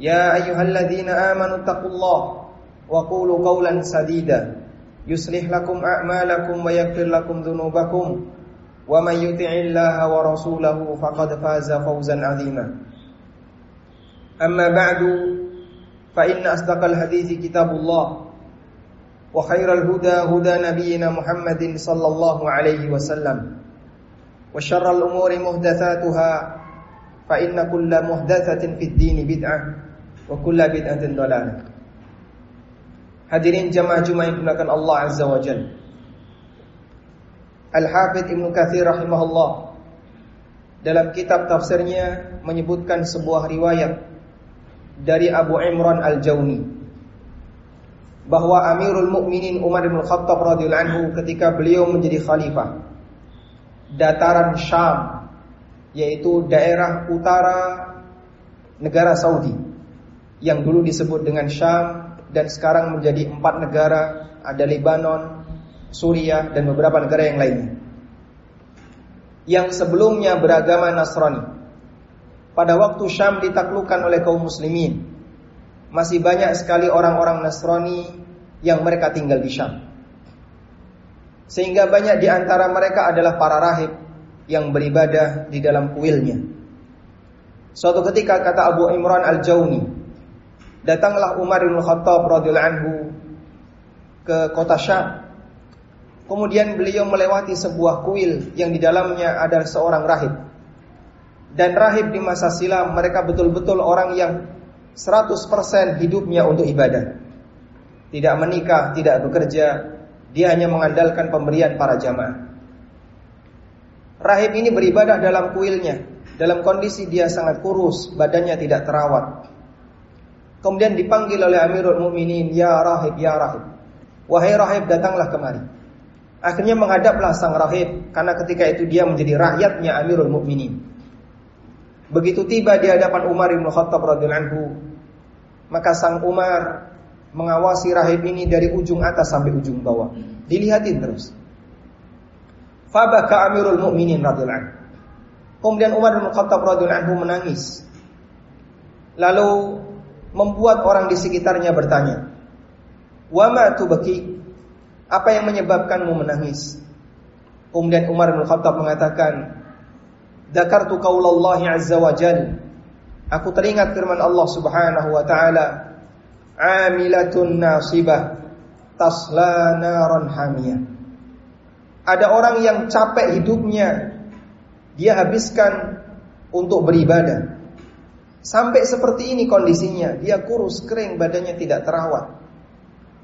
يا أيها الذين آمنوا اتقوا الله وقولوا قولا سديدا. يصلح لكم أعمالكم ويغفر لكم ذنوبكم. ومن يطع الله ورسوله فقد فاز فوزا عظيما. أما بعد فإن أصدق الحديث كتاب الله وخير الهدى هدى نبينا محمد صلى الله عليه وسلم. وشر الأمور محدثاتها فإن كل محدثة في الدين بدعة. wa kullu bid'atin dhalalah. Hadirin jemaah Jumat yang dimuliakan Allah Azza wa Jalla. Al-Hafidh Ibn Kathir rahimahullah dalam kitab tafsirnya menyebutkan sebuah riwayat dari Abu Imran Al-Jauni bahwa Amirul Mukminin Umar bin Khattab radhiyallahu anhu ketika beliau menjadi khalifah dataran Syam yaitu daerah utara negara Saudi yang dulu disebut dengan Syam dan sekarang menjadi empat negara ada Lebanon, Suriah dan beberapa negara yang lainnya. Yang sebelumnya beragama Nasrani. Pada waktu Syam ditaklukkan oleh kaum muslimin, masih banyak sekali orang-orang Nasrani yang mereka tinggal di Syam. Sehingga banyak di antara mereka adalah para rahib yang beribadah di dalam kuilnya. Suatu ketika kata Abu Imran Al-Jauni, datanglah Umar bin Khattab radhiyallahu anhu ke kota Syam. Kemudian beliau melewati sebuah kuil yang di dalamnya ada seorang rahib. Dan rahib di masa silam mereka betul-betul orang yang 100% hidupnya untuk ibadah. Tidak menikah, tidak bekerja, dia hanya mengandalkan pemberian para jamaah. Rahib ini beribadah dalam kuilnya, dalam kondisi dia sangat kurus, badannya tidak terawat. Kemudian dipanggil oleh Amirul Mukminin, "Ya rahib, ya rahib." Wahai rahib, datanglah kemari. Akhirnya menghadaplah sang rahib karena ketika itu dia menjadi rakyatnya Amirul Mukminin. Begitu tiba di hadapan Umar bin Khattab radhiyallahu anhu, maka sang Umar mengawasi rahib ini dari ujung atas sampai ujung bawah. Dilihatin terus. Fabaka Amirul Mukminin radhiyallahu anhu. Kemudian Umar bin Khattab radhiyallahu anhu menangis. Lalu membuat orang di sekitarnya bertanya, "Wa ma tubaki?" Apa yang menyebabkanmu menangis? Kemudian Umar bin Khattab mengatakan, "Dzakartu qaulallahi azza wa jalla." Aku teringat firman Allah Subhanahu wa taala, "Amilatun nasibah tasla naran hamiyah." Ada orang yang capek hidupnya, dia habiskan untuk beribadah. Sampai seperti ini kondisinya, dia kurus, kering, badannya tidak terawat.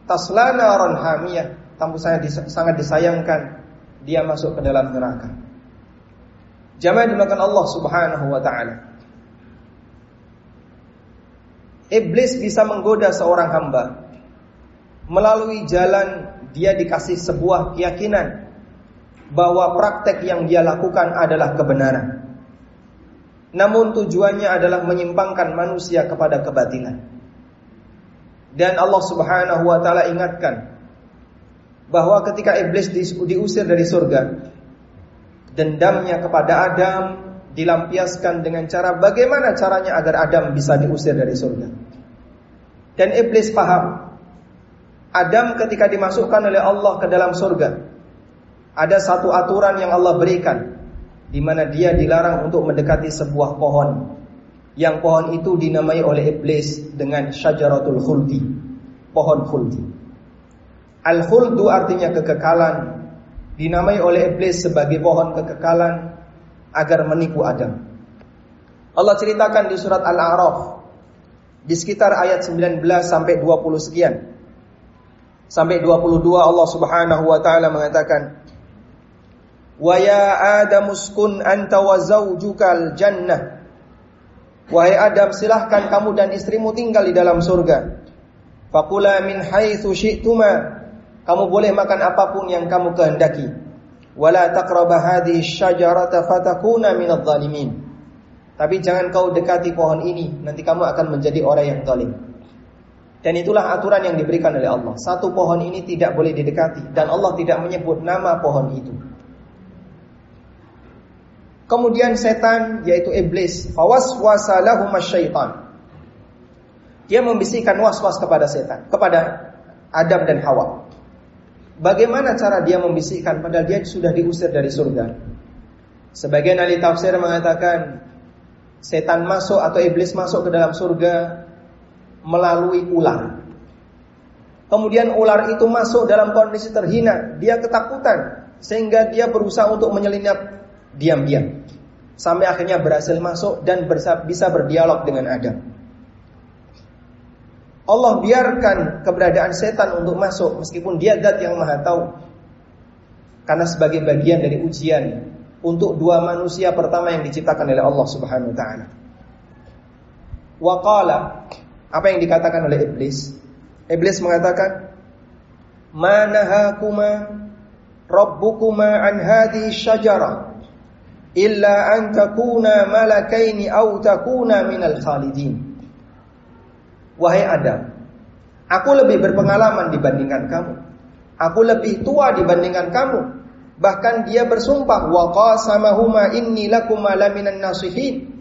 Taslana naran hamiyah, tamu saya sangat disayangkan, dia masuk ke dalam neraka. Jamaah dimakan Allah Subhanahu wa taala. Iblis bisa menggoda seorang hamba melalui jalan dia dikasih sebuah keyakinan bahwa praktek yang dia lakukan adalah kebenaran. Namun tujuannya adalah menyimpangkan manusia kepada kebatilan. Dan Allah Subhanahu wa taala ingatkan bahwa ketika iblis diusir dari surga, dendamnya kepada Adam dilampiaskan dengan cara bagaimana caranya agar Adam bisa diusir dari surga. Dan iblis paham Adam ketika dimasukkan oleh Allah ke dalam surga ada satu aturan yang Allah berikan di mana dia dilarang untuk mendekati sebuah pohon. yang pohon itu dinamai oleh iblis dengan syajaratul khuldi, pohon khuldi. Al khuldu artinya kekekalan, dinamai oleh iblis sebagai pohon kekekalan agar menipu Adam. Allah ceritakan di surat Al-A'raf di sekitar ayat 19 sampai 20 sekian. Sampai 22 Allah Subhanahu wa taala mengatakan Wa ya Adam uskun anta wa zaujukal jannah Wahai Adam, silahkan kamu dan istrimu tinggal di dalam surga. Fakula min haitsu syi'tuma. Kamu boleh makan apa pun yang kamu kehendaki. Wala taqraba hadhihi syajarata fatakuna minadh dhalimin. Tapi jangan kau dekati pohon ini, nanti kamu akan menjadi orang yang zalim. Dan itulah aturan yang diberikan oleh Allah. Satu pohon ini tidak boleh didekati dan Allah tidak menyebut nama pohon itu. Kemudian setan yaitu iblis, fawaswasa lahum syaitan. Dia membisikkan was-was kepada setan, kepada Adam dan Hawa. Bagaimana cara dia membisikkan padahal dia sudah diusir dari surga? Sebagian ahli tafsir mengatakan setan masuk atau iblis masuk ke dalam surga melalui ular. Kemudian ular itu masuk dalam kondisi terhina, dia ketakutan sehingga dia berusaha untuk menyelinap diam-diam. Sampai akhirnya berhasil masuk dan bisa berdialog dengan Adam. Allah biarkan keberadaan setan untuk masuk meskipun dia zat yang maha tahu. Karena sebagai bagian dari ujian untuk dua manusia pertama yang diciptakan oleh Allah Subhanahu wa taala. Waqala apa yang dikatakan oleh iblis? Iblis mengatakan, "Manahakuma rabbukuma an hadhihi syajarah?" Illa an takuna malakaini au takuna minal khalidin. Wahai Adam, aku lebih berpengalaman dibandingkan kamu. Aku lebih tua dibandingkan kamu. Bahkan dia bersumpah wa qasamahuma inni lakuma laminan nasihin.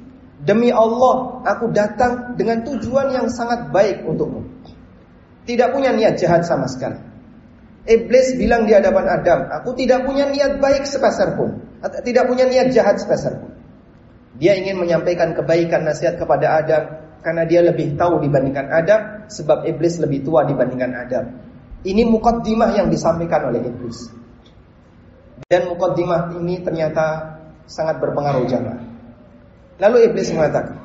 Demi Allah, aku datang dengan tujuan yang sangat baik untukmu. Tidak punya niat jahat sama sekali. Iblis bilang di hadapan Adam, aku tidak punya niat baik sepeser pun. Tidak punya niat jahat sepeser pun. Dia ingin menyampaikan kebaikan nasihat kepada Adam karena dia lebih tahu dibandingkan Adam sebab iblis lebih tua dibandingkan Adam. Ini mukaddimah yang disampaikan oleh iblis. Dan mukaddimah ini ternyata sangat berpengaruh jamaah. Lalu iblis mengatakan,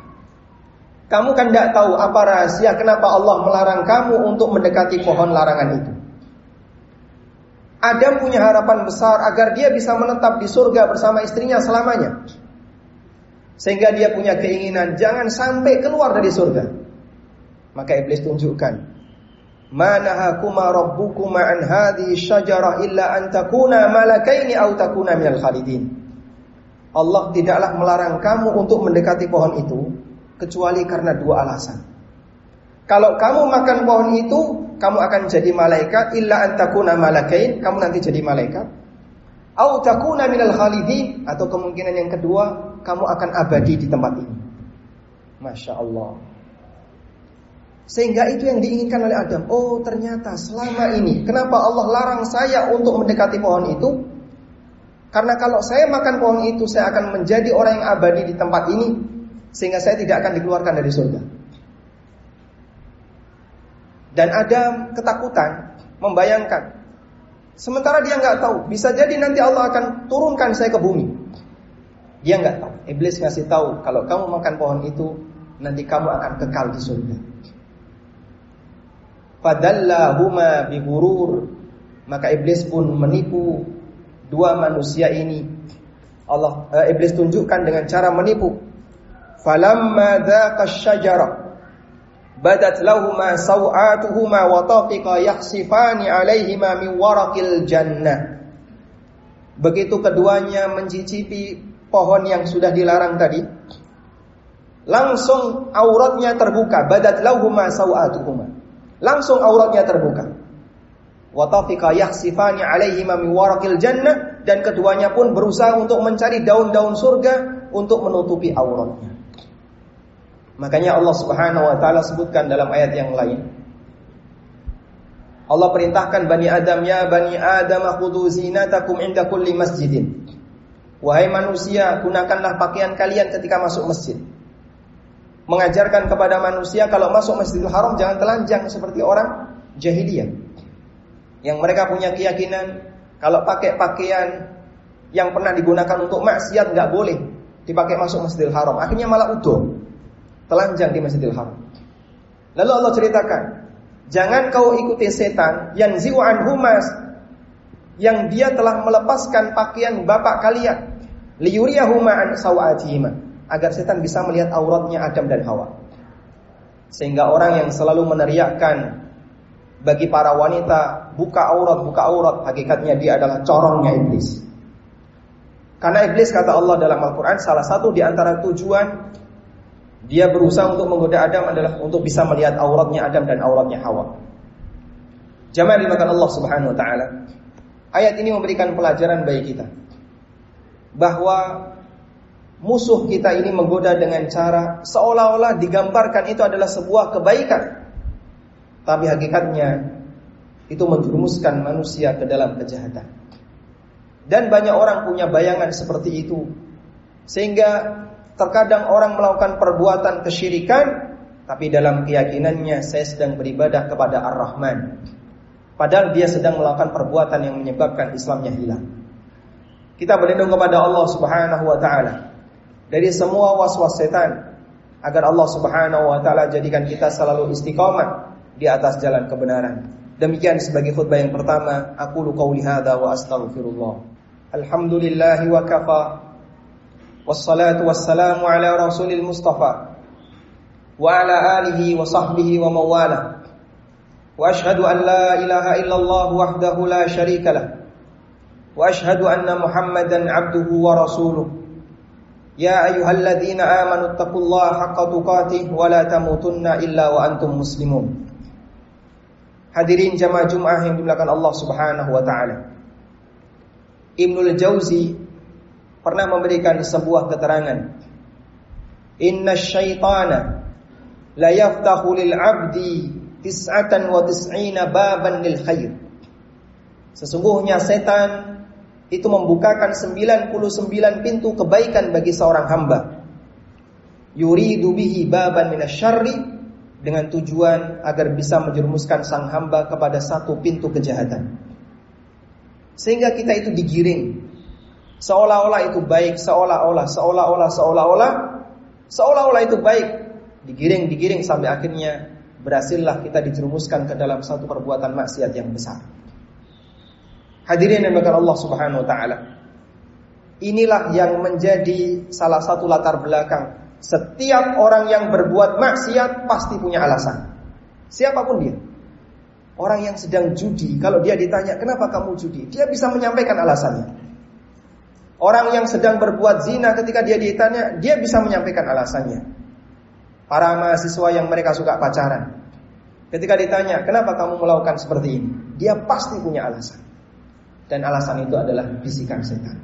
"Kamu kan tidak tahu apa rahasia kenapa Allah melarang kamu untuk mendekati pohon larangan itu?" Adam punya harapan besar agar dia bisa menetap di surga bersama istrinya selamanya. Sehingga dia punya keinginan jangan sampai keluar dari surga. Maka iblis tunjukkan, "Manahakuma rabbukuma an hadhihi syajarah illa an takuna malakaini aw takuna minal khalidin." Allah tidaklah melarang kamu untuk mendekati pohon itu kecuali karena dua alasan. Kalau kamu makan pohon itu, kamu akan jadi malaikat illa antakuna malakain, kamu nanti jadi malaikat. Au takuna minal khalidin atau kemungkinan yang kedua, kamu akan abadi di tempat ini. Masya Allah. Sehingga itu yang diinginkan oleh Adam. Oh ternyata selama ini, kenapa Allah larang saya untuk mendekati pohon itu? Karena kalau saya makan pohon itu, saya akan menjadi orang yang abadi di tempat ini, sehingga saya tidak akan dikeluarkan dari surga. Dan ada ketakutan, membayangkan. Sementara dia nggak tahu, bisa jadi nanti Allah akan turunkan saya ke bumi. Dia nggak tahu. Iblis ngasih tahu kalau kamu makan pohon itu, nanti kamu akan kekal di surga. Fadallahuma bihurur. Maka iblis pun menipu dua manusia ini. Allah eh, iblis tunjukkan dengan cara menipu. Falamma dzaqa syajara badat lahuma sawatuhuma wa taqiqa yakhsifani alaihima min waraqil jannah. Begitu keduanya mencicipi pohon yang sudah dilarang tadi, langsung auratnya terbuka, badat lahuma sawatuhuma. Langsung auratnya terbuka. Wa taqiqa yakhsifani alaihima min waraqil jannah dan keduanya pun berusaha untuk mencari daun-daun surga untuk menutupi auratnya. Makanya Allah Subhanahu wa taala sebutkan dalam ayat yang lain. Allah perintahkan Bani Adam ya Bani Adam khudhu zinatakum inda kulli masjidin. Wahai manusia, gunakanlah pakaian kalian ketika masuk masjid. mengajarkan kepada manusia kalau masuk Masjidil Haram jangan telanjang seperti orang jahiliyah. Yang mereka punya keyakinan kalau pakai pakaian yang pernah digunakan untuk maksiat nggak boleh dipakai masuk Masjidil Haram. Akhirnya malah utuh. Telanjang di Masjidil Haram. Lalu Allah ceritakan, jangan kau ikuti setan yang ziwan humas yang dia telah melepaskan pakaian bapak kalian liyuriyahuma an sawatihima agar setan bisa melihat auratnya Adam dan Hawa. Sehingga orang yang selalu meneriakkan bagi para wanita buka aurat buka aurat hakikatnya dia adalah corongnya iblis. Karena iblis kata Allah dalam Al-Qur'an salah satu di antara tujuan dia berusaha untuk menggoda Adam adalah untuk bisa melihat auratnya Adam dan auratnya Hawa. Jamaah dimakan Allah Subhanahu wa taala. Ayat ini memberikan pelajaran bagi kita bahwa musuh kita ini menggoda dengan cara seolah-olah digambarkan itu adalah sebuah kebaikan. Tapi hakikatnya itu menjerumuskan manusia ke dalam kejahatan. Dan banyak orang punya bayangan seperti itu. Sehingga Terkadang orang melakukan perbuatan kesyirikan tapi dalam keyakinannya saya sedang beribadah kepada Ar-Rahman. Padahal dia sedang melakukan perbuatan yang menyebabkan Islamnya hilang. Kita berlindung kepada Allah Subhanahu wa taala dari semua was-was setan agar Allah Subhanahu wa taala jadikan kita selalu istiqamah di atas jalan kebenaran. Demikian sebagai khutbah yang pertama, aku lu qauli wa astaghfirullah. Alhamdulillahi wa kafa والصلاة والسلام على رسول المصطفى وعلى آله وصحبه ومواله وأشهد أن لا إله إلا الله وحده لا شريك له. وأشهد أن محمدا عبده ورسوله. يا أيها الذين آمنوا اتقوا الله حق تقاته ولا تموتن إلا وأنتم مسلمون. Hadirin jamaah Jumat yang dimuliakan Allah Subhanahu wa taala. Ibnul Jauzi pernah memberikan sebuah keterangan. Inna syaitana la yaftahu lil 'abdi tis'atan wa tis'ina baban lil khair. Sesungguhnya setan itu membukakan 99 pintu kebaikan bagi seorang hamba. Yuridu bihi baban minasyarri dengan tujuan agar bisa menjerumuskan sang hamba kepada satu pintu kejahatan. Sehingga kita itu digiring Seolah-olah itu baik, seolah-olah, seolah-olah, seolah-olah, seolah-olah itu baik. Digiring, digiring sampai akhirnya berhasillah kita dijerumuskan ke dalam satu perbuatan maksiat yang besar. Hadirin yang berkat Allah Subhanahu wa taala. Inilah yang menjadi salah satu latar belakang setiap orang yang berbuat maksiat pasti punya alasan. Siapa pun dia. Orang yang sedang judi, kalau dia ditanya, "Kenapa kamu judi?" Dia bisa menyampaikan alasannya. Orang yang sedang berbuat zina ketika dia ditanya, dia bisa menyampaikan alasannya. Para mahasiswa yang mereka suka pacaran. Ketika ditanya, kenapa kamu melakukan seperti ini? Dia pasti punya alasan. Dan alasan itu adalah bisikan setan.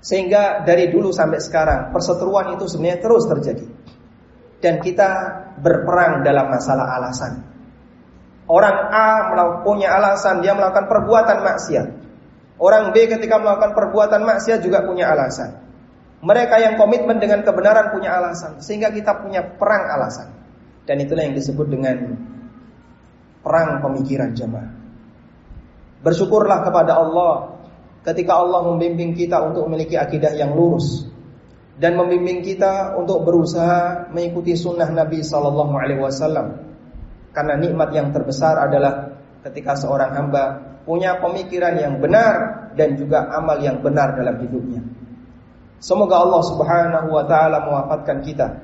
Sehingga dari dulu sampai sekarang, perseteruan itu sebenarnya terus terjadi. Dan kita berperang dalam masalah alasan. Orang A punya alasan, dia melakukan perbuatan maksiat. Orang B ketika melakukan perbuatan maksiat juga punya alasan. Mereka yang komitmen dengan kebenaran punya alasan, sehingga kita punya perang alasan. Dan itulah yang disebut dengan perang pemikiran jemaah. Bersyukurlah kepada Allah ketika Allah membimbing kita untuk memiliki akidah yang lurus dan membimbing kita untuk berusaha mengikuti sunnah Nabi Sallallahu Alaihi Wasallam. Karena nikmat yang terbesar adalah ketika seorang hamba punya pemikiran yang benar dan juga amal yang benar dalam hidupnya. Semoga Allah Subhanahu wa taala mewafatkan kita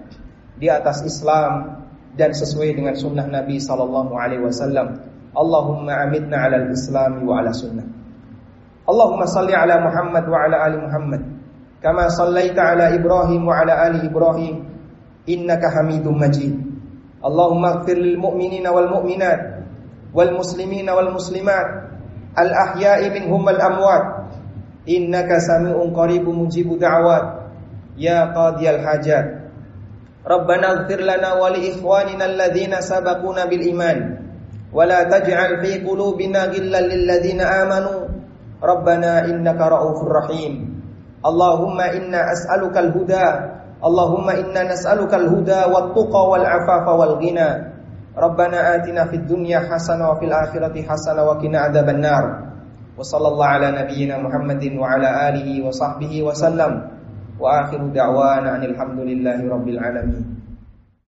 di atas Islam dan sesuai dengan sunnah Nabi sallallahu alaihi wasallam. Allahumma amitna 'ala al-islam wa 'ala sunnah. Allahumma salli 'ala Muhammad wa 'ala ali Muhammad kama sallaita 'ala Ibrahim wa 'ala ali Ibrahim innaka Hamidum Majid. Allahumma ighfir lil mu'minina wal mu'minat wal muslimina wal muslimat al-ahya'i minhum al-amwat innaka sami'un qaribun mujibu da'wat ya qadiyal hajat Rabbana ighfir lana wa li ikhwanina alladhina sabaquna bil iman wa la taj'al fi qulubina ghillan lil ladzina amanu Rabbana innaka ra'ufur rahim Allahumma inna as'aluka al-huda اللهم إنا نسألك الهدى والتقى والعفاف والغنى ربنا آتنا في الدنيا حسنة وفي الآخرة حسنة وقنا عذاب النار. وصلى الله على نبينا محمد وعلى آله وصحبه وسلم. وآخر دعوانا أن الحمد لله رب العالمين.